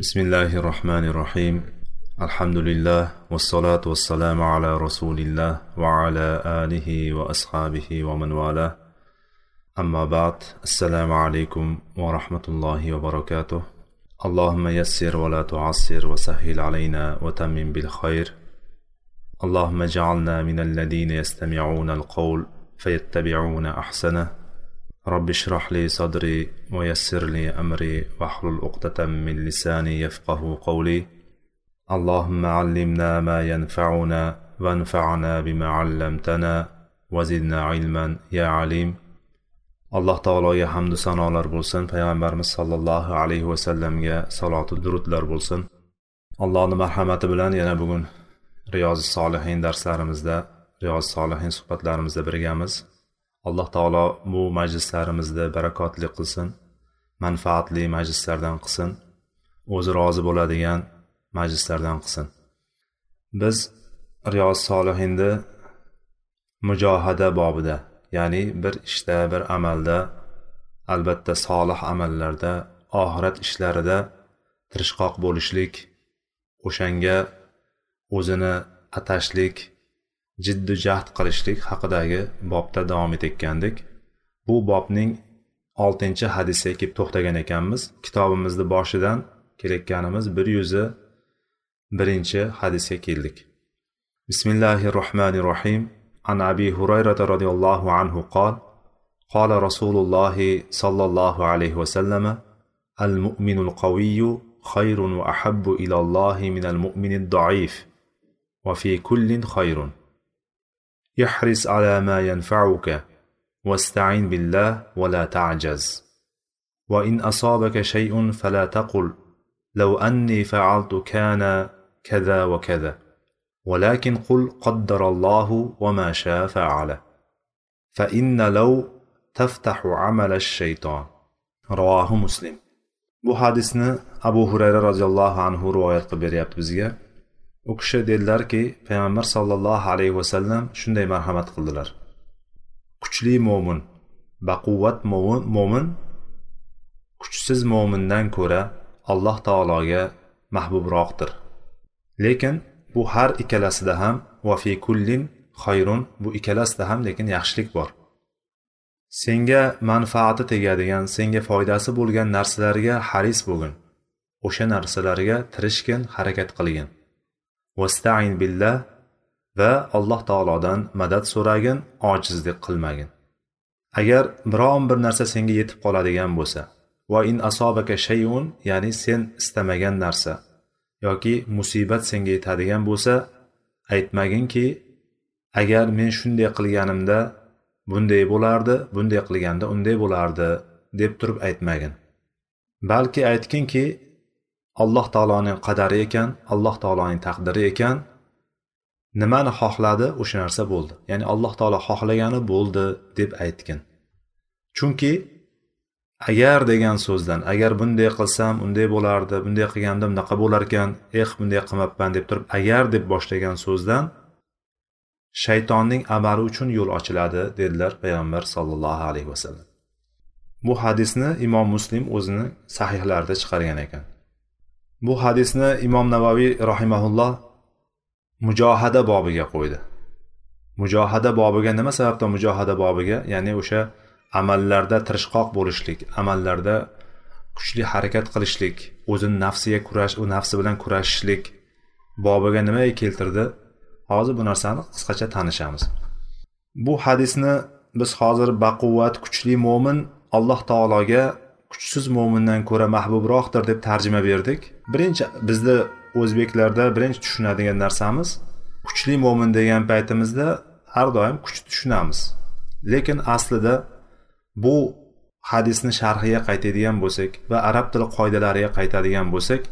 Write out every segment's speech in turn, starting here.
بسم الله الرحمن الرحيم الحمد لله والصلاة والسلام على رسول الله وعلى آله وأصحابه ومن والاه أما بعد السلام عليكم ورحمة الله وبركاته اللهم يسر ولا تعسر وسهل علينا وتمم بالخير اللهم اجعلنا من الذين يستمعون القول فيتبعون أحسنه رب اشرح لي صدري ويسر لي أمري واحلل عقدة من لساني يفقه قولي اللهم علمنا ما ينفعنا وانفعنا بما علمتنا وزدنا علما يا عليم alloh taologa hamdu sanolar bo'lsin payg'ambarimiz sollallohu alayhi vasallamga salotu durudlar bo'lsin allohni marhamati bilan yana bugun riyozi solihin darslarimizda riyozi solihin suhbatlarimizda birgamiz alloh taolo bu majlislarimizni barakotli qilsin manfaatli majlislardan qilsin o'zi rozi bo'ladigan majlislardan qilsin. Biz riyoz solihinni mujohada bobida ya'ni bir ishda bir amalda albatta solih amallarda oxirat ishlarida tirishqoq bo'lishlik o'shanga o'zini atashlik jiddu jahd qilishlik haqidagi bobda davom etayotgandik bu bobning oltinchi hadisiga kelib to'xtagan ekanmiz kitobimizni boshidan kelayotganimiz bir yuzi birinchi hadisga keldik bismillahi rohmanir rohim عن أبي هريرة رضي الله عنه قال قال رسول الله صلى الله عليه وسلم المؤمن القوي خير وأحب إلى الله من المؤمن الضعيف وفي كل خير احرص على ما ينفعك واستعن بالله ولا تعجز. وإن أصابك شيء فلا تقل لو أني فعلت كان كذا وكذا. ولكن قل قدر الله وما شاء فعل فإن لو تفتح عمل الشيطان. رواه مسلم. Bu hadisni abu hurayra roziyallohu anhu rivoyat qilib beryapti u kishi dedilarki payg'ambar sollallohu alayhi vasallam shunday marhamat qildilar. Kuchli mo'min baquvvat mo'min mo'min kuchsiz mo'mindan ko'ra alloh taologa mahbubroqdir lekin bu har ikkalasida ham va fi kullin xayrun bu ikkalasida ham lekin yaxshilik bor. Senga manfaati tegadigan senga foydasi bo'lgan narsalarga haris bo'lgin o'sha narsalarga tirishgin harakat qilgin. Vastain billah va alloh taolodan madad so'ragin ojizlik qilmagin. Agar biron bir narsa senga yetib qoladigan bo'lsa va in asobaka shayun ya'ni sen istamagan narsa yoki musibat senga yetadigan bo'lsa aytmaginki agar men shunday qilganimda bunday bo'lardi bunday qilganda unday bo'lardi deb turib aytmagin. Balki aytginki alloh taoloning qadari ekan alloh taoloning taqdiri ekan. Nimani xohladi? O'sha narsa bo'ldi. Ya'ni alloh taolo xohlagani bo'ldi deb aytgin. Chunki agar degan so'zdan agar bunday qilsam unday bo'lardi bunday qilganda bunaqa bo'larkan eh bunday qilmabman deb turib agar deb boshlagan so'zdan shaytonning amali uchun yo'l ochiladi dedilar payg'ambar sollallohu alayhi vasallam. Bu hadisni imom muslim o'zini sahihlarida chiqargan ekan. Bu hadisni imom navaviy rahimaulloh mujohada bobiga qo'ydi. Mujohada bobiga nima sababdan mujohada bobiga? Ya'ni o'sha amallarda tirishqoq bo'lishlik amallarda kuchli harakat qilishlik o'zini nafsiga kurash u nafsi bilan kurashishlik bobiga nimaga keltirdi? Hozir bu narsani qisqacha tanishamiz. Bu hadisni biz hozir baquvvat kuchli mo'min alloh taologa kuchsiz mo'mindan ko'ra mahbubroqdir deb tarjima berdik. Birinchi bizni o'zbeklarda birinchi tushunadigan narsamiz kuchli mo'min degan paytimizda har doim kuch tushunamiz. Lekin aslida bu hadisni sharhiga qaytadigan bo'lsak va arab tili qoidalariga qaytadigan bo'lsak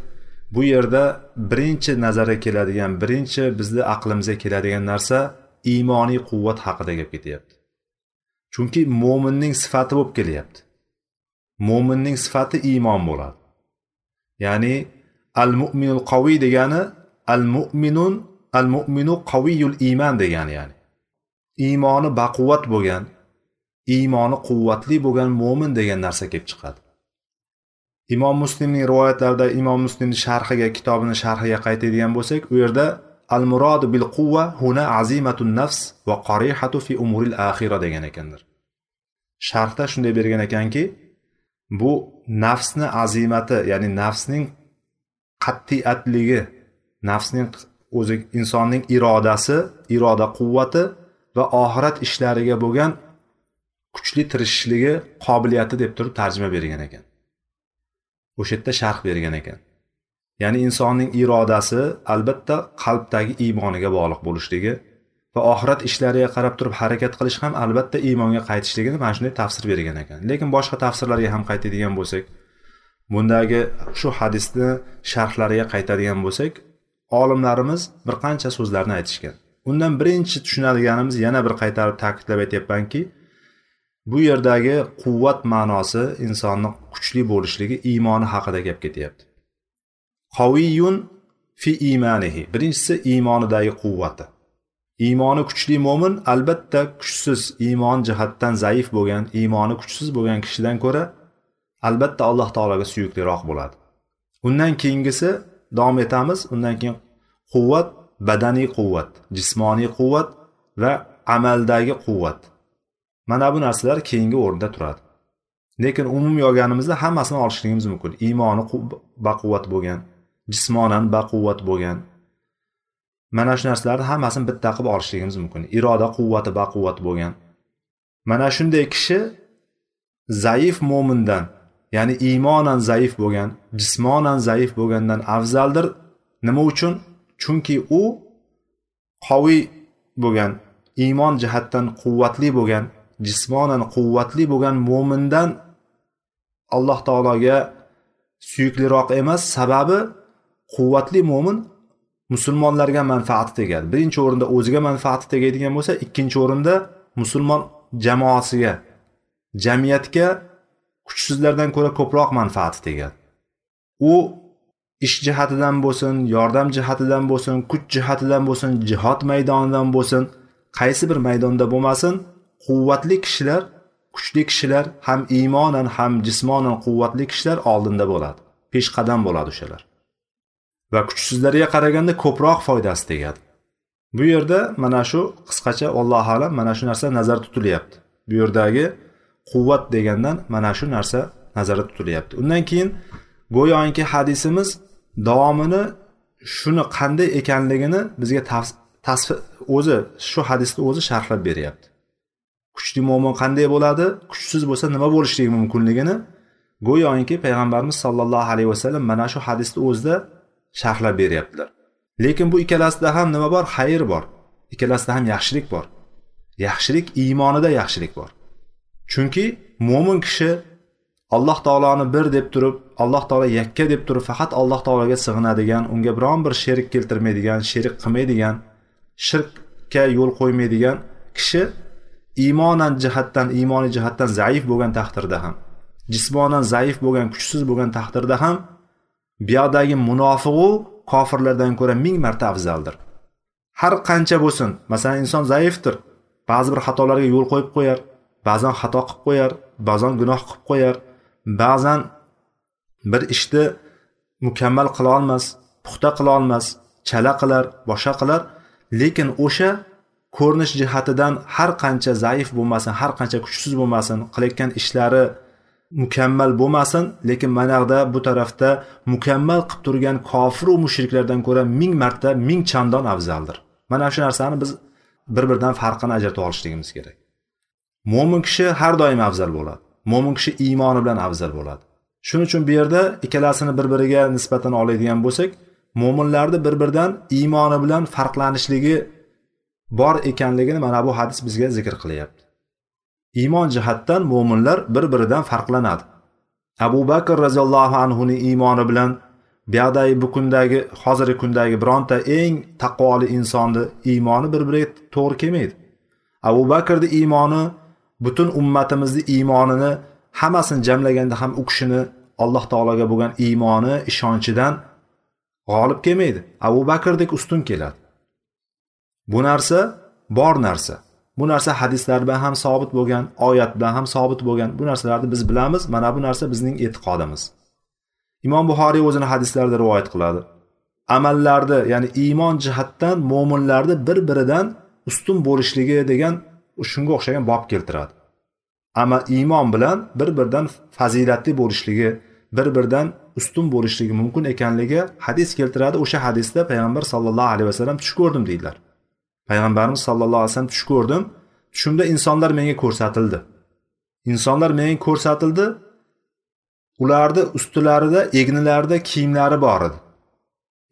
bu yerda birinchi nazarga keladigan birinchi bizni aqlimizga keladigan narsa iymoniy quvvat haqida gap ketyapti. Chunki mo'minning sifati bo'lib kelyapti. Mo'minning sifati iymon bo'ladi. Ya'ni al mu'minul qaviy degani al mu'minun al mu'minu qaviyul iymon degani ya'ni. Iymoni baquvvat bo'lgan iymoni quvvatli bo'lgan mo'min degan narsa kelib chiqadi. Imom muslimning rivoyatlarida imom muslimni sharhiga kitobini sharhiga qaytadigan bo'lsak u yerda al murodu bil quvva huna azimatun nafs va qarihatu fi umuril axira degan ekanlar sharhda shunday bergan ekanki bu nafsni azimati ya'ni nafsning qat'iyatligi nafsning o'zi insonning irodasi iroda quvvati va oxirat ishlariga bo'lgan kuchli tirishishligi qobiliyati deb turib tarjima bergan ekan. O'sha yerda sharh bergan ekan. Ya'ni insonning irodasi albatta qalbdagi iymoniga bog'liq bo'lishligi va oxirat ishlariga qarab turib harakat qilish ham albatta iymonga qaytishligini mana shunday tafsir bergan ekan. Lekin boshqa tafsirlarga ham qaytadigan bo'lsak bundagi shu hadisni sharhlariga qaytadigan bo'lsak olimlarimiz bir qancha so'zlarni aytishgan. Undan birinchi tushunadiganimiz yana bir qaytarib ta'kidlab aytyapmanki bu yerdagi quvvat ma'nosi insonni kuchli bo'lishligi iymoni haqida gap ketyapti. Qoviyun fi imanihi. Birinchisi iymonidagi quvvati. Iymoni kuchli mo'min albatta kuchsiz iymon jihatdan zaif bo'lgan iymoni kuchsiz bo'lgan kishidan ko'ra albatta alloh taologa suyukliroq bo'ladi. Undan keyingisi davom etamiz undan keyin quvvat badaniy quvvat jismoniy quvvat va amaldagi quvvat. Mana bu narsalar keyingi o'rinda turadi. Lekin umumiy olganimizda hammasini olishligimiz mumkin. Iymoni baquvvat bo'lgan jismonan baquvvat bo'lgan mana shu narsalarni hammasini bitta qilib olishligimiz mumkin. Iroda quvvati baquvvat bo'lgan. Mana shunday kishi zaif mo'mindan ya'ni iymonan zaif bo'lgan jismonan zaif bo'lgandan afzaldir. Nima uchun? Chunki u qoviy bo'lgan iymon jihatdan quvvatli bo'lgan jismonan quvvatli bo'lgan mo'mindan alloh taologa suyukliroq emas. Sababi quvvatli mo'min musulmonlarga manfaati tegadi. Birinchi o'rinda o'ziga manfaati tegadigan bo'lsa ikkinchi o'rinda musulmon jamoasiga jamiyatga kuchsizlardan ko'ra ko'proq manfaati tegadi. U ish jihatidan bo'lsin yordam jihatidan bo'lsin kuch jihatidan bo'lsin jihod maydonidan bo'lsin qaysi bir maydonda bo'lmasin quvvatli kishilar kuchli kishilar ham iymonan ham jismonan quvvatli kishilar oldinda bo'ladi. Peshqadam bo'ladi o'shalar. Va kuchsizlarga qaraganda ko'proq foydasi tegadi bu yerda mana shu qisqacha allohu alam mana shu narsa nazarda tutilyapti. Bu yerdagi quvvat degandan mana shu narsa nazarda tutilyapti. Undan keyin go'yoki hadisimiz davomini shuni qanday ekanligini bizga tasvir o'zi shu hadisni o'zi sharhlab beryapti. Kuchli mo'min qanday bo'ladi kuchsiz bo'lsa nima bo'lishligi mumkinligini go'yoki payg'ambarimiz sollallohu alayhi vasallam mana shu hadisni o'zida sharhlab beryaptilar. Lekin bu ikkalasida ham nima bor? Xayr bor. Ikkalasida ham yaxshilik bor. Yaxshilik iymonida yaxshilik bor. Chunki mo'min kishi alloh taoloni bir deb turib alloh taolo yakka deb turib faqat alloh taologa sig'inadigan unga biron bir sherik keltirmaydigan sherik qilmaydigan shirkka yo'l qo'ymaydigan kishi iymonan jihatdan iymoniy jihatdan zaif bo'lgan taqdirda ham jismonan zaif bo'lgan kuchsiz bo'lgan taqdirda ham buyoqdagi munofiqu kofirlardan ko'ra ming marta afzaldir. Har qancha bo'lsin masalan inson zaifdir. Ba'zi bir xatolarga yo'l qo'yib qo'yar ba'zan xato qilib qo'yar ba'zan gunoh qilib qo'yar. Ba'zan bir ishni mukammal qila olmas puxta qila olmas chala qilar boshqa qilar. Lekin o'sha ko'rinish jihatidan har qancha zaif bo'lmasin har qancha kuchsiz bo'lmasin qilayotgan ishlari mukammal bo'lmasin lekin mana yoqda bu tarafda mukammal qilib turgan kofiru mushriklardan ko'ra ming marta ming chandon afzaldir. Mana shu narsani biz bir biridan farqini ajratib olishligimiz kerak. Mo'min kishi har doim afzal bo'ladi. Mo'min kishi iymoni bilan afzal bo'ladi. Shuning uchun bu yerda ikkalasini bir biriga nisbatan oladigan bo'lsak mo'minlarni bir biridan iymoni bilan farqlanishligi bor ekanligini mana bu hadis bizga zikr qilyapti. Iymon jihatdan mo'minlar bir biridan farqlanadi. Abu bakr roziyallohu anhuning iymoni bilan buyoqdagi bu kundagi hozirgi kundagi bironta eng taqvoli insonni iymoni bir biriga to'g'ri kelmaydi. Abu bakrni iymoni butun ummatimizni iymonini hammasini jamlaganda ham u kishini alloh taologa bo'lgan iymoni ishonchidan g'olib kelmaydi. Abu bakrdek ustun keladi. Bu narsa bor narsa. Bu narsa hadislar bilan ham sobit bo'lgan oyat bilan ham sobit bo'lgan. Bu narsalarni biz bilamiz mana bu narsa bizning e'tiqodimiz. Imom buxoriy o'zini hadislarida rivoyat qiladi. Amallarni ya'ni iymon jihatdan mo'minlarni bir biridan ustun bo'lishligi degan shunga o'xshagan bob keltiradi. Ammo iymon bilan bir biridan fazilatli bo'lishligi bir biridan ustun bo'lishligi mumkin ekanligi hadis keltiradi. O'sha hadisda payg'ambar sallallohu alayhi vasallam tush ko'rdim deydilar. Payg'ambarimiz sallallohu alayhi vasallam tush ko'rdim. Tushimda insonlar menga ko'rsatildi. Insonlar menga ko'rsatildi. Ularni ustilarida egnilarida kiyimlari bor edi.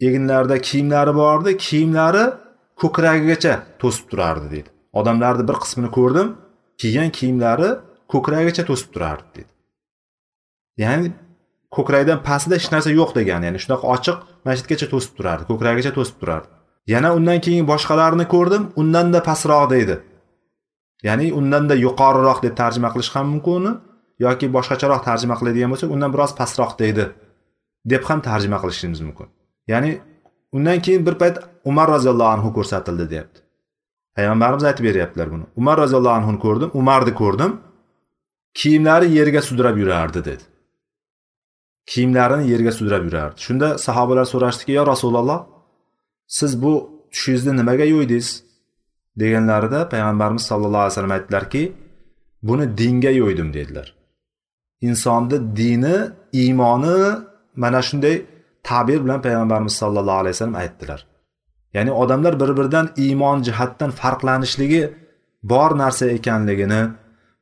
Egnlarida kiyimlari bor edi kiyimlari ko'kragigacha to'sib turardi deydi odamlarni bir qismini ko'rdim kiygan kiyimlari ko'kragigacha to'sib turardi deydi ya'ni ko'kragidan pastida hech narsa yo'q degani ya'ni shunaqa ochiq masjidgacha to'sib turardi ko'kragigacha to'sib turardi. Yana undan keyin boshqalarini ko'rdim undanda pastroq deydi. Ya'ni undanda yuqoriroq deb tarjima qilish ham mumkin yoki boshqacharoq tarjima qiladigan bo'lsak undan biroz pastroq deydi deb ham tarjima qilishimiz mumkin. Ya'ni undan keyin bir payt umar roziyallohu anhu ko'rsatildi deyapti. Payg'ambarimiz aytib beryaptilar buni. Umar roziyallohu anhuni ko'rdim umarni ko'rdim. Kiyimlari yerga sudrab yurardi dedi. Kiyimlarini yerga sudrab yurardi. Shunda sahobalar so'rashdiki yo rasululloh siz bu tushingizni nimaga yo'ydingiz? deganlarida payg'ambarimiz sallallohu alayhi vasallam aytdilarki buni dinga yo'ydim dedilar. Insonni dini iymoni mana shunday ta'bir bilan payg'ambarimiz sallallohu alayhi vasallam aytdilar. Ya'ni odamlar bir biridan iymon jihatdan farqlanishligi bor narsa ekanligini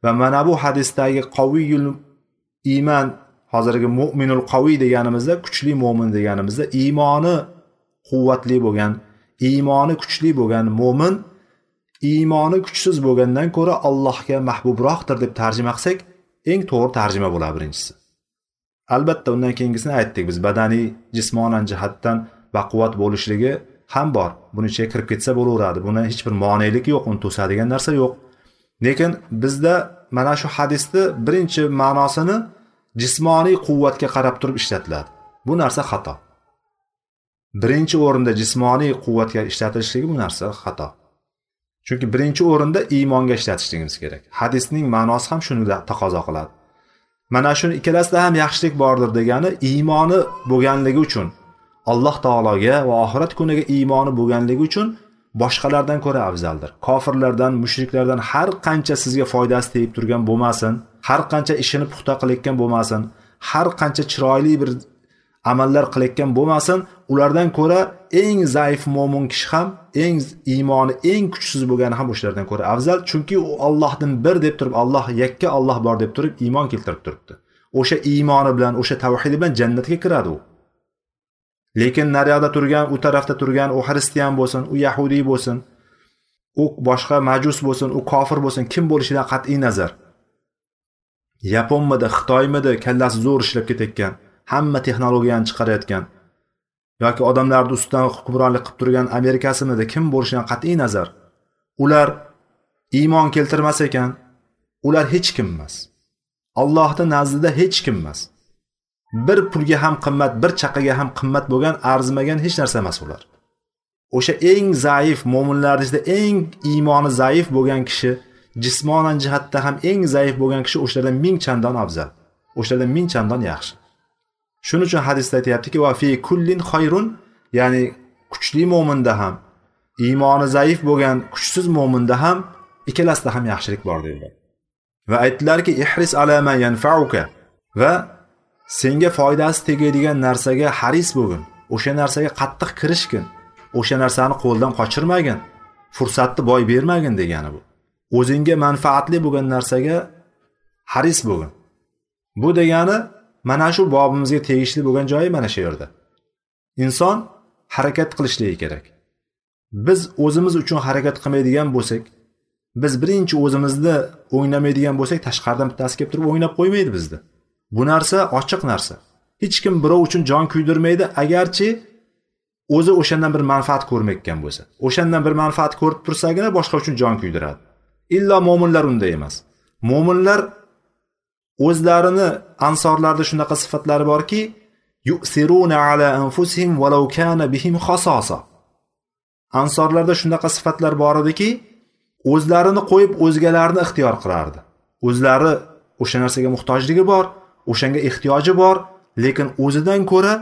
va mana bu hadisdagi qoviyul iymon hozirgi mo'minul qaviy deganimizda kuchli mo'min deganimizda iymoni quvvatli bo'lgan iymoni kuchli bo'lgan mo'min iymoni kuchsiz bo'lgandan ko'ra allohga mahbubroqdir deb tarjima qilsak eng to'g'ri tarjima bo'ladi birinchisi. Albatta undan keyingisini aytdik biz badaniy jismonan jihatdan baquvvat bo'lishligi ham bor. Buni ichiga kirib ketsa bo'laveradi. Buni hech bir monelik yo'q uni to'sadigan narsa yo'q. Lekin bizda mana shu hadisni birinchi ma'nosini jismoniy quvvatga qarab turib ishlatiladi. Bu narsa xato. Birinchi o'rinda jismoniy quvvatga ishlatilishligi bu narsa xato. Chunki birinchi o'rinda iymonga ishlatishligimiz kerak. Hadisning ma'nosi ham shuni taqozo qiladi. Mana shuni ikkalasida ham yaxshilik bordir degani iymoni bo'lganligi uchun alloh taologa va oxirat kuniga iymoni bo'lganligi uchun boshqalardan ko'ra afzaldir. Kofirlardan mushriklardan har qancha sizga foydasi tegib turgan bo'lmasin har qancha ishini puxta qilayotgan bo'lmasin har qancha chiroyli bir amallar qilayotgan bo'lmasin ulardan ko'ra eng zaif mo'min kishi ham eng iymoni eng kuchsiz bo'lgani ham o'shalardan ko'ra afzal. Chunki u Allohdan bir deb turib alloh yakka Alloh bor deb turib iymon keltirib turibdi. O'sha iymoni bilan o'sha tavhidi bilan jannatga kiradi u. Lekin naryoqda turgan u tarafda turgan u xristian bo'lsin u yahudiy bo'lsin u boshqa majus bo'lsin u kofir bo'lsin kim bo'lishidan qat'iy nazar. Yaponmidi xitoymidi kallasi zo'r ishlab ketayotgan hamma texnologiyani chiqarayotgan yoki odamlarni ustidan hukmronlik qilib turgan amerikasimidi kim bo'lishidan qat'iy nazar? Ular iymon keltirmas ekan ular hech kim emas. Allohni nazdida hech kim emas. Bir pulga ham qimmat bir chaqaga ham qimmat bo'lgan arzimagan hech narsa emas ular. O'sha eng zaif mo'minlarni ichida eng iymoni zaif bo'lgan kishi jismonan jihatda ham eng zaif bo'lgan kishi o'shalardan ming chandon afzal o'shalardan ming chandon yaxshi. Shuning uchun hadisda aytyaptiki va fi kullin xoyrun ya'ni kuchli mo'minda ham iymoni zaif bo'lgan kuchsiz mo'minda ham ikkalasida ham yaxshilik bor dedilar va aytdilarki ihris ala ma yanfauka va senga foydasi tegadigan narsaga haris bo'lgin o'sha narsaga qattiq kirishgin o'sha narsani qo'ldan qochirmagin fursatni boy bermagin degani bu. O'zingga manfaatli bo'lgan narsaga haris bo'lgin bu degani mana shu bobimizga tegishli bo'lgan joyi mana shu yerda. Inson harakat qilishligi kerak. Biz o'zimiz uchun harakat qilmaydigan bo'lsak biz birinchi o'zimizni o'ynamaydigan bo'lsak tashqaridan bittasi kelib turib o'ynab qo'ymaydi bizni bu narsa ochiq narsa. Hech kim birov uchun jon kuydirmaydi agarchi o'zi o'shandan bir manfaat ko'rmayotgan bo'lsa. O'shandan bir manfaat ko'rib tursagina boshqa uchun jon kuydiradi. Illo mo'minlar unday emas. Mo'minlar o'zlarini ansorlarda shunaqa sifatlari borki yusiruna ala anfusihim walau kana bihim xososa ansorlarda shunaqa sifatlar bor ediki o'zlarini qo'yib o'zgalarni ixtiyor qilardi o'zlari o'sha narsaga muhtojligi bor o'shanga ehtiyoji bor lekin o'zidan ko'ra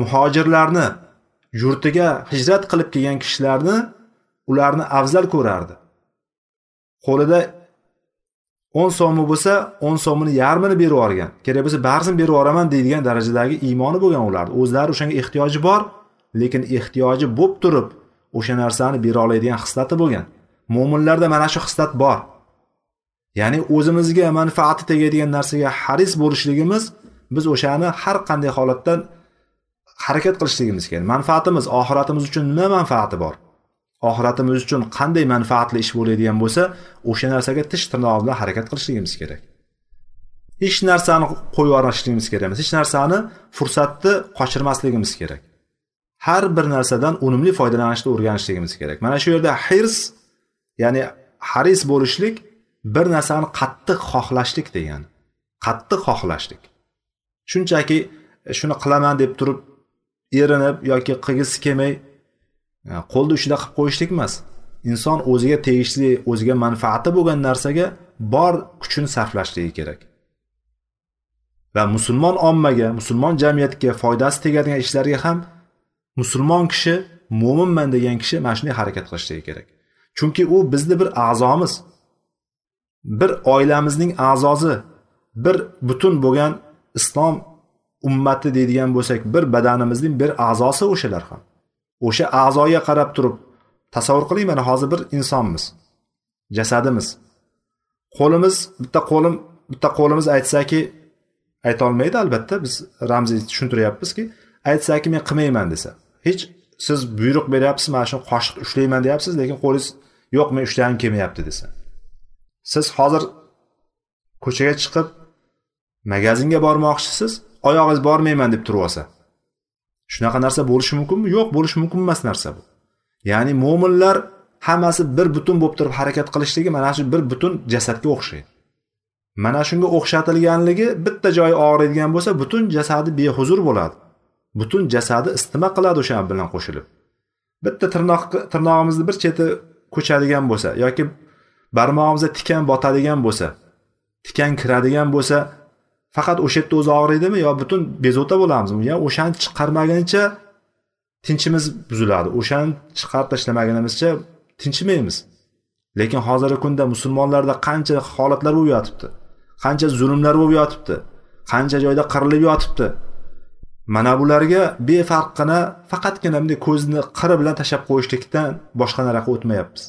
muhojirlarni yurtiga hijrat qilib kelgan kishilarni ularni afzal ko'rardi. Qo'lida o'n so'mi bo'lsa o'n so'mini yarmini berib yuborgan. Kerak bo'lsa barisini berib yuboraman deydigan darajadagi iymoni bo'lgan ularni. O'zlari o'shanga ehtiyoji bor lekin ehtiyoji bo'lib turib o'sha narsani bera oladigan xislati bo'lgan. Mo'minlarda mana shu xislat bor. Ya'ni o'zimizga manfaati tegadigan narsaga haris bo'lishligimiz biz o'shani har qanday holatdan harakat qilishligimiz kerak manfaatimiz oxiratimiz uchun nima manfaati bor? Oxiratimiz uchun qanday manfaatli ish bo'ladigan bo'lsa o'sha narsaga tish tirnoq bilan harakat qilishligimiz kerak. Hech narsani qo'yib yuborishligimiz kerak emas hech narsani fursatni qochirmasligimiz kerak. Har bir narsadan unumli foydalanishni o'rganishligimiz kerak. Mana shu yerda hirs ya'ni haris bo'lishlik bir narsani qattiq xohlashlik degani. Qattiq xohlashlik. Shunchaki shuni qilaman deb turib erinib yoki qilgisi kelmay qo'lni ushida qilib qo'yishlik emas inson o'ziga tegishli o'ziga manfaati bo'lgan narsaga bor kuchini sarflashligi kerak. Va musulmon ommaga musulmon jamiyatga foydasi tegadigan ishlarga ham musulmon kishi mo'minman degan kishi mana shunday harakat qilishligi kerak. Chunki u bizni bir a'zomiz. Bir oilamizning a'zosi bir butun bo'lgan islom ummati deydigan bo'lsak bir badanimizning bir a'zosi o'shalar ham. O'sha a'zoga qarab turib tasavvur qiling mana hozir bir insonmiz jasadimiz. Qo'limiz bitta qo'lim bitta qo'limiz aytsaki aytolmaydi albatta biz ramziy tushuntiryapmizki aytsaki men qilmayman desa. Hech siz buyruq beryapsiz mana shu qoshiq ushlayman deyapsiz lekin qo'lingiz yo'q men ushlagim kelmayapti desa. Siz hozir ko'chaga chiqib magazinga bormoqchisiz oyog'ingiz bormayman deb turib olsa shunaqa narsa bo'lishi mumkinmi? Yo'q bo'lishi mumkin emas narsa bu. Ya'ni mo'minlar hammasi bir butun bo'lib turib harakat qilishligi mana shu bir butun jasadga o'xshaydi. Mana shunga o'xshatilganligi bitta joyi og'riydigan bo'lsa butun jasadi behuzur bo'ladi. Butun jasadi istima qiladi o'sha bilan qo'shilib. Bitta tirnoq tirnog'imizni bir cheti ko'chadigan bo'lsa yoki barmog'imizda tikan botadigan bo'lsa tikan kiradigan bo'lsa faqat o'sha yerda o'zi og'riydimi yo butun bezovta bo'lamizmi? Ya o'shani chiqarmaguncha tinchimiz buziladi o'shani chiqarib tashlamagunimizcha tinchimaymiz. Lekin hozirgi kunda musulmonlarda qancha holatlar bo'lib yotibdi qancha zulmlar bo'lib yotibdi qancha joyda qirilib yotibdi. Mana bularga befarqqina faqatgina bunday ko'zni qiri bilan tashlab qo'yishlikdan boshqa nariyoqqa o'tmayapmiz.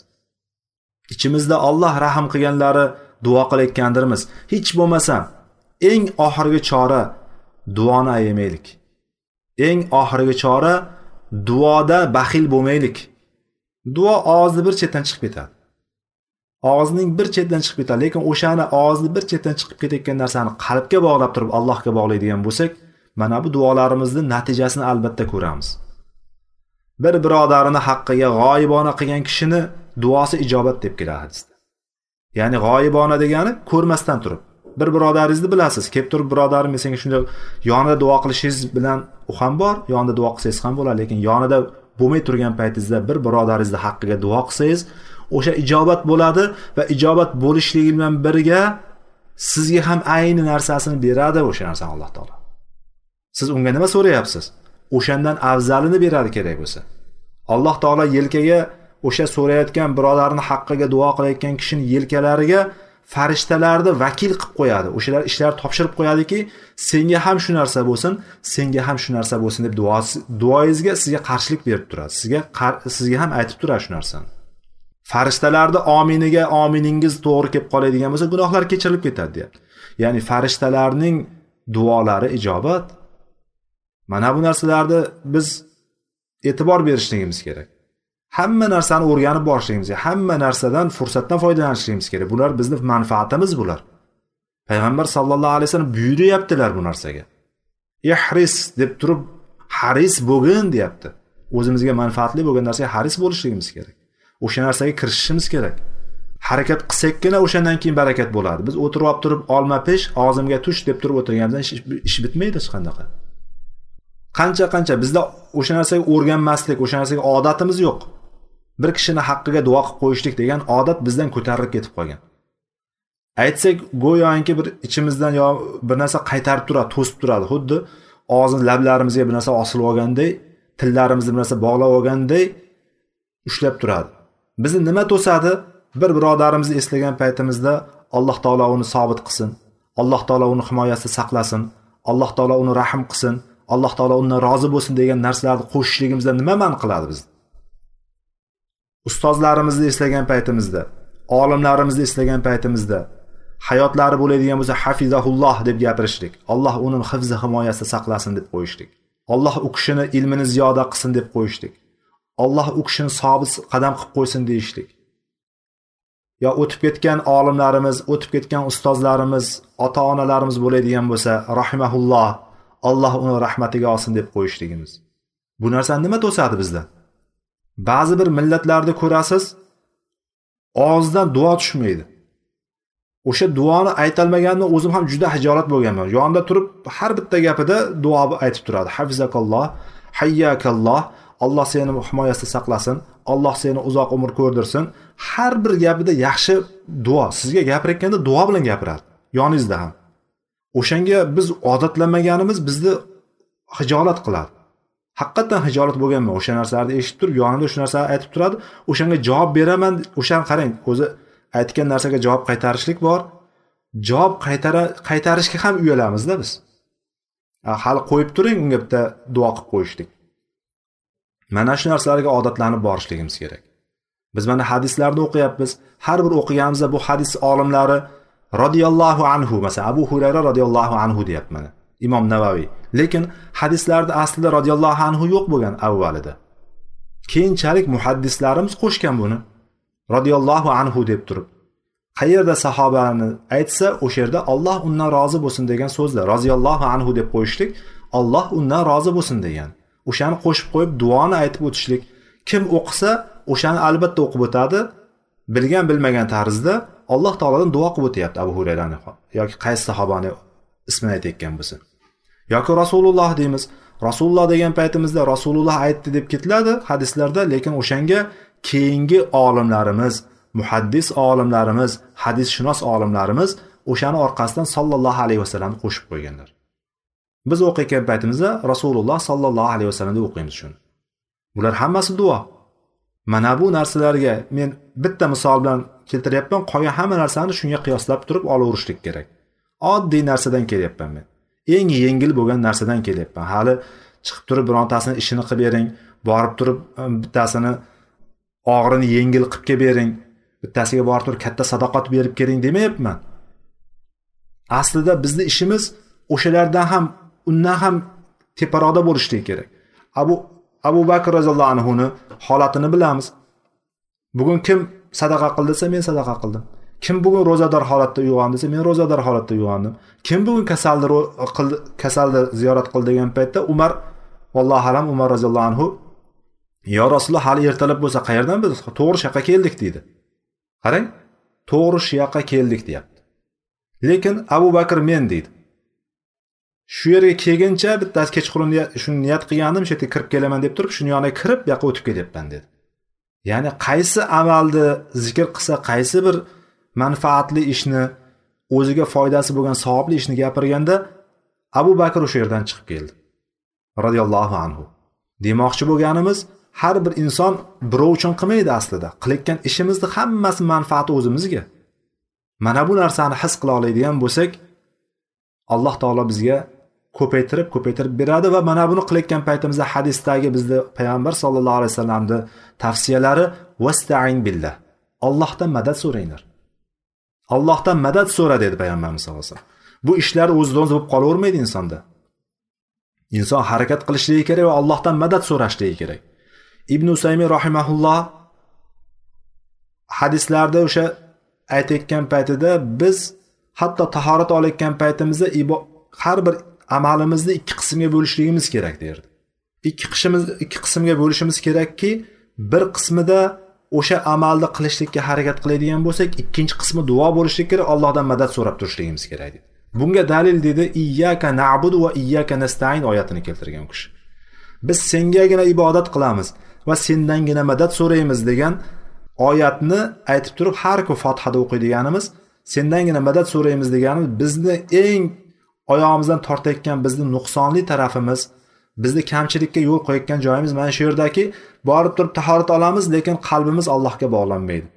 Ichimizda olloh rahm qilganlari duo qilayotgandirmiz. Hech bo'lmasam eng oxirgi chora duoni ayamaylik eng oxirgi chora duoda baxil bo'lmaylik. Duo og'izni bir chetdan chiqib ketadi. Og'izning bir chetidan chiqib ketadi lekin o'shani og'izni bir chetdan chiqib ketayotgan narsani qalbga bog'lab turib allohga bog'laydigan bo'lsak mana bu duolarimizni natijasini albatta ko'ramiz. Bir birodarini haqqiga g'oyibona qilgan kishini duosi ijobat deb keladi hadisda. Ya'ni g'oyibona degani ko'rmasdan turib bir birodaringizni bilasiz. Kelib turib birodarim men senga shunday yonida duo qilishingiz bilan u ham bor yonida duo qilsangiz ham bo'ladi. Lekin yonida bo'lmay turgan paytingizda bir birodaringizni haqqiga duo qilsangiz o'sha ijobat bo'ladi va ijobat bo'lishligi bilan birga sizga ham ayni narsasini beradi o'sha narsani alloh taolo. Siz unga nima so'rayapsiz? O'shandan afzalini beradi kerak bo'lsa. Alloh taolo yelkaga o'sha so'rayotgan birodarni haqqiga duo qilayotgan kishini yelkalariga farishtalarni vakil qilib qo'yadi. O'shalar ishlar topshirib qo'yadiki senga ham shu narsa bo'lsin senga ham shu narsa bo'lsin deb duoyingizga sizga qarshilik berib turadi. Sizga sizga ham aytib turadi shu narsani. Farishtalarni ominiga ominingiz to'g'ri kelib qoladigan bo'lsa gunohlar kechirilib ketadi deyapti. Ya'ni farishtalarning duolari ijobat. Mana bu narsalarni biz e'tibor berishligimiz kerak. Hamma narsani o'rganib borishligimiz kerak. Hamma narsadan fursatdan foydalanishligimiz kerak. Bular bizni manfaatimiz bular. Payg'ambar sallallohu alayhi vasallam buyuryaptilar bu narsaga. Ihris deb turib haris bo'lgin deyapti. O'zimizga manfaatli bo'lgan narsaga haris bo'lishligimiz kerak. O'sha narsaga kirishishimiz kerak. Harakat qilsakkina o'shandan keyin barakat bo'ladi. Biz o'tirib olib turib olma pish og'zimga tush deb turib o'tirganimizdan ish bitmaydi hech qanaqa. Qancha qancha bizda o'sha narsaga o'rganmaslik o'sha narsaga odatimiz yo'q. Bir kishini haqqiga duo qilib qo'yishlik degan odat bizdan ko'tarilib ketib qolgan. Aytsak go'yoki bir ichimizdan yo bir narsa qaytarib turadi to'sib turadi. Xuddi og'zini lablarimizga bir narsa osilib olganday tillarimizni bir narsa bog'lab olganday ushlab turadi. Bizni nima to'sadi? Bir birodarimizni eslagan paytimizda alloh taolo uni sobit qilsin alloh taolo uni himoyasida saqlasin alloh taolo uni rahm qilsin alloh taolo undan rozi bo'lsin degan narsalarni qo'shishligimizdan nima man qiladi bizni? Ustozlarimizni eslagan paytimizda olimlarimizni eslagan paytimizda hayotlari bo'ladigan bo'lsa hafizahulloh deb gapirishlik alloh uni hifzi himoyasida saqlasin deb qo'yishlik alloh u kishini ilmini ziyoda qilsin deb qo'yishlik alloh u kishini sobit qadam qilib qo'ysin deyishlik yo o'tib ketgan olimlarimiz o'tib ketgan ustozlarimiz ota onalarimiz bo'ladigan bo'lsa rahimahulloh alloh uni rahmatiga olsin deb qo'yishligimiz. Bu narsani nima to'sadi bizdan ba'zi bir millatlarni ko'rasiz og'zidan duo tushmaydi. O'sha duoni aytolmaganni o'zim ham juda hijolat bo'lganman. Yonida turib har bitta gapida duo aytib turadi. Hafizakalloh hayyakalloh alloh seni himoyasida saqlasin alloh seni uzoq umr ko'rdirsin. Har bir gapida yaxshi duo sizga gapirayotganda duo bilan gapiradi yoningizda ham. O'shanga biz odatlanmaganimiz bizni hijolat qiladi. Haqiqatdan hijolat bo'lganman o'sha narsalarni eshitib turib yonimda shu narsalarni aytib turadi. O'shanga javob beraman. O'shani qarang o'zi aytgan narsaga javob qaytarishlik bor. Javob qaytara qaytarishga ham uyalamizda biz. Hali qo'yib turing unga bitta duo qilib qo'yishlik. Mana shu narsalarga odatlanib borishligimiz kerak. Biz mana hadislarni o'qiyapmiz. Har bir o'qiganimizda bu hadis olimlari roziyallohu anhu masalan abu hurayra roziyallohu anhu deyapman imom navaviy. Lekin hadislarda aslida roziyallohu anhu yo'q bo'lgan avvalida keyinchalik muhaddislarimiz qo'shgan buni. Roziyallohu anhu deb turib. Qayerda sahobani aytsa o'sha yerda olloh undan rozi bo'lsin degan so'zlar. Roziyallohu anhu deb qo'yishlik olloh undan rozi bo'lsin degan. O'shani qo'shib qo'yib duoni aytib o'tishlik. Kim o'qisa o'shani albatta o'qib o'tadi. Bilgan bilmagan tarzda alloh taolodan duo qilib o'tyapti abu hurayrani yoki qaysi sahobani ismini aytayotgan bo'lsa. Yoki rasululloh deymiz. Rasululloh degan paytimizda rasululloh aytdi deb ketiladi hadislarda lekin o'shanga keyingi olimlarimiz muhaddis olimlarimiz hadisshunos olimlarimiz o'shani orqasidan sollallohu alayhi vasallamni qo'shib qo'yganlar. Biz o'qiyotgan paytimizda rasululloh sollallohu alayhi vasallam deb o'qiymiz shuni. Bular hammasi duo. Mana bu narsalarga men bitta misol bilan keltiryapman qolgan hamma narsani shunga qiyoslab turib olaverishlik kerak. Oddiy narsadan kelyapman men. Eng yengil bo'lgan narsadan kelyapman. Hali chiqib turib birontasini ishini qilib bering borib turib e, bittasini og'irini yengil qilib kelib bering bittasiga borib turib katta sadoqat berib keling demayapman. Aslida bizni ishimiz o'shalardan ham undan ham teparoqda bo'lishligi kerak. Abu abu bakr roziyallohu anhuni holatini bilamiz. Bugun kim sadaqa qildi desa men sadaqa qildim. Kim bugun ro'zador holatda uyg'ondi desa men ro'zador holatda uyg'ondim. Kim bugun kasalni kasalni ziyorat qildi degan paytda umar vallohu alam umar roziyallohu anhu yo rasululloh hali ertalab bo'lsa qayerdan biz? To'g'ri shu yoqqa keldik deydi. Qarang to'g'ri shu yoqqa keldik deyapti. Lekin abu bakr men deydi. Shu yerga kelguncha bittasi kechqurun shuni niyat qilgandim shu yerga kirib kelaman deb turib shuni yoniga kirib bu yoqqa o'tib ketyapman dedi. Ya'ni qaysi amalni zikr qilsa qaysi bir manfaatli ishni o'ziga foydasi bo'lgan savobli ishni gapirganda abu bakr o'sha yerdan chiqib keldi. Roziyallohu anhu. Demoqchi bo'lganimiz har bir inson birov uchun qilmaydi aslida. Qilayotgan ishimizni hammasi manfaati o'zimizga. Mana bu narsani his qila oladigan bo'lsak alloh taolo bizga ko'paytirib ko'paytirib beradi va mana buni qilayotgan paytimizda hadisdagi bizni payg'ambar sallallohu alayhi vasallamni tavsiyalari vastain billah. Allohdan madad so'ranglar. Allohdan madad so'ra dedi payg'ambarimiz sallallohu alayhi vasallam. Bu ishlar o'zidan o'zi bo'lib qolavermaydi insonda. Inson harakat qilishligi kerak va allohdan madad so'rashligi kerak. Ibn usaymi rahimaulloh hadislarda o'sha aytayotgan paytida biz hatto tahorat olayotgan paytimizda har bir amalimizni ikki qismga bo'lishligimiz kerak derdi. Ikki qismimiz ikki qismga bo'lishimiz kerakki bir qismida o'sha amalni qilishlikka harakat qiladigan bo'lsak ikkinchi qismi duo bo'lishligi kerak allohdan madad so'rab turishligimiz kerak deydi bunga dalil dedi iyyaka na'budu va iyyaka nastain oyatini keltirgan u kishi. Biz sengagina ibodat qilamiz va sendangina madad so'raymiz degan oyatni aytib turib har kun fotihada o'qiydiganimiz sendangina madad so'raymiz degani bizni eng oyog'imizdan tortayotgan bizni nuqsonli tarafimiz bizni kamchilikka yo'l qo'yayotgan joyimiz mana shu yerdaki borib turib tahorat olamiz lekin qalbimiz allohga bog'lanmaydi.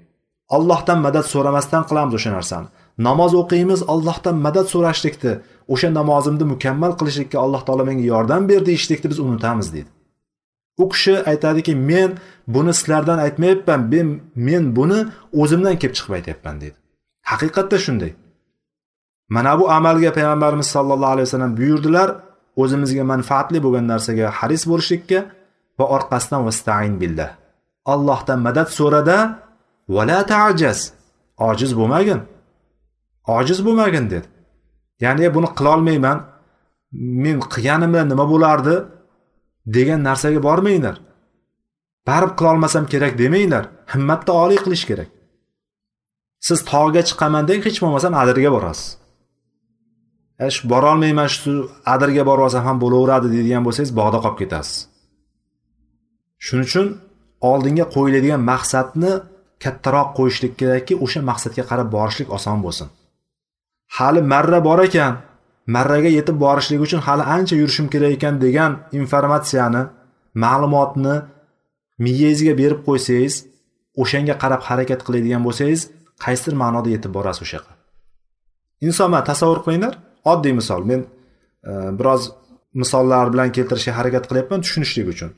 Allohdan madad so'ramasdan qilamiz o'sha narsani. Namoz o'qiymiz allohdan madad so'rashlikni o'sha namozimni mukammal qilishlikka alloh taolo menga yordam ber deyishlikni biz unutamiz deydi. U kishi aytadiki men buni sizlardan aytmayapman men men buni o'zimdan kelib chiqib aytyapman deydi. Haqiqatda shunday. Mana bu amalga payg'ambarimiz sollallohu alayhi vasallam buyurdilar o'zimizga manfaatli bo'lgan narsaga haris bo'lishlikka va orqasidan vastain billah allohdan madad so'rada vala tajaz ojiz bo'lmagin ojiz bo'lmagin dedi. Ya'ni buni qilolmayman men qilganimda nima bo'lardi degan narsaga bormanglar. Baribir qilolmasam kerak demanglar himmatni oliy qilish kerak. Siz tog'ga chiqaman deng hech bo'lmasam adirga borasiz. Shu borolmayman shu adirga borib olsam ham bo'laveradi deydigan bo'lsangiz bog'da qolib ketasiz. Shuning uchun oldinga qo'yiladigan maqsadni kattaroq qo'yishlik kerakki o'sha maqsadga qarab borishlik oson bo'lsin. Hali marra bor ekan marraga yetib borishlik uchun hali ancha yurishim kerak ekan degan informatsiyani ma'lumotni miyangizga berib qo'ysangiz o'shanga qarab harakat qiladigan bo'lsangiz qaysidir ma'noda yetib borasiz o'sha yoqqa inson tasavvur qilinglar oddiy misol. Men e, biroz misollar bilan keltirishga harakat qilyapman tushunishlik uchun.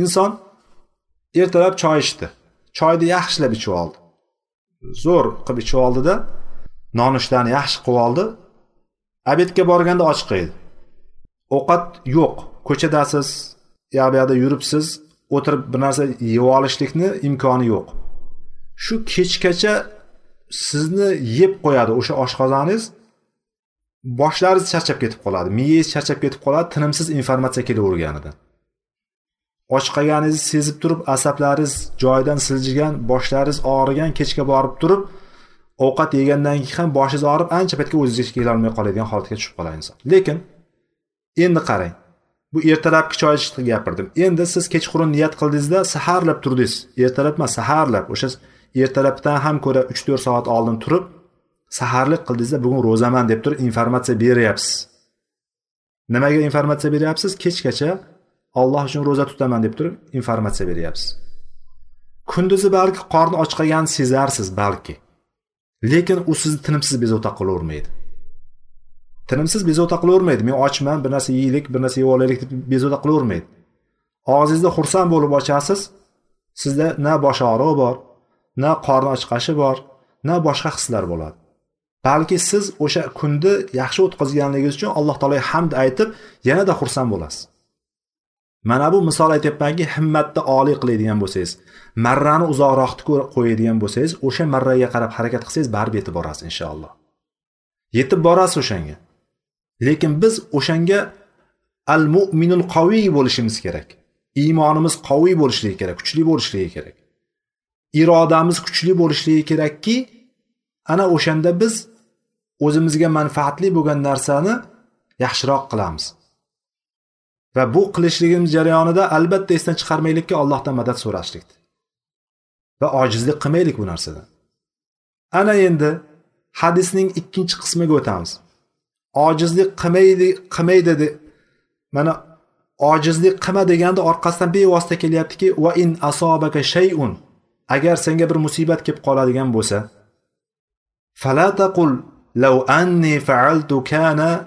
Inson ertalab choy ichdi. Choyni yaxshilab ichib oldi. Zo'r qilib ichib oldida nonushtani yaxshi qilib oldi. Obedga borganda och qildi ovqat yo'q. Ko'chadasiz ya bu yoqda yuribsiz. O'tirib bir narsa yeb olishlikni imkoni yo'q. Shu kechgacha sizni yeb qo'yadi. O'sha oshqozoningiz boshlaringiz charchab ketib qoladi miyangiz charchab ketib qoladi tinimsiz informatsiya kelaverganidan och qolganingizni sezib turib asablaringiz joyidan siljigan boshlaringiz og'rigan kechga borib turib ovqat yegandan keyin ham boshingiz og'rib ancha paytga o'zingizga kelolmay qoladigan holatga tushib qoladi inson lekin endi qarang bu ertalabki choy ichishni gapirdim. Endi siz kechqurun niyat qildingizda saharlab turdingiz. Ertalab emas saharlab. O'sha ertalabdan ham ko'ra uch to'rt soat oldin turib saharlik qildingizda bugun ro'zaman deb turib informatsiya beryapsiz. Nimaga informatsiya beryapsiz? Kechgacha olloh uchun ro'za tutaman deb turib informatsiya beryapsiz. Kunduzi balki qorni och qolganini sezarsiz balki. Lekin u sizni tinimsiz bezovta qilavermaydi. Tinimsiz bezovta qilavermaydi. Men ochman bir narsa yeylik bir narsa yeb olaylik deb bezovta qilavermaydi. Og'zingizni xursand bo'lib ochasiz sizda na bosh og'rig'i bor na qorni ochqashi bor na boshqa hislar bo'ladi. Balki siz o'sha kunni yaxshi o'tkazganligingiz uchun alloh taologa hamd aytib yanada xursand bo'lasiz. Mana bu misol aytyapmanki himmatni oliy qiladigan bo'lsangiz marrani uzoqroqni qo'yadigan bo'lsangiz o'sha marraga qarab harakat qilsangiz baribir yetib borasiz inshaalloh. Yetib borasiz o'shanga. Lekin biz o'shanga al mu'minul qaviy bo'lishimiz kerak. Iymonimiz qaviy bo'lishligi kerak kuchli bo'lishligi kerak. Irodamiz kuchli bo'lishligi kerakki ana o'shanda biz o'zimizga manfaatli bo'lgan narsani yaxshiroq qilamiz. Va bu qilishligimiz jarayonida albatta esdan chiqarmaylikki allohdan madad so'rashlik. Va ojizlik qilmaylik bu narsadan ana endi hadisning ikkinchi qismiga o'tamiz. Ojizlik qilmaydi qilmaydi de, mana ojizlik qilma deganda orqasidan bevosita kelyaptiki va in asobaka shayun agar senga bir musibat kelib qoladigan bo'lsa fala taqul لو أني فعلت كان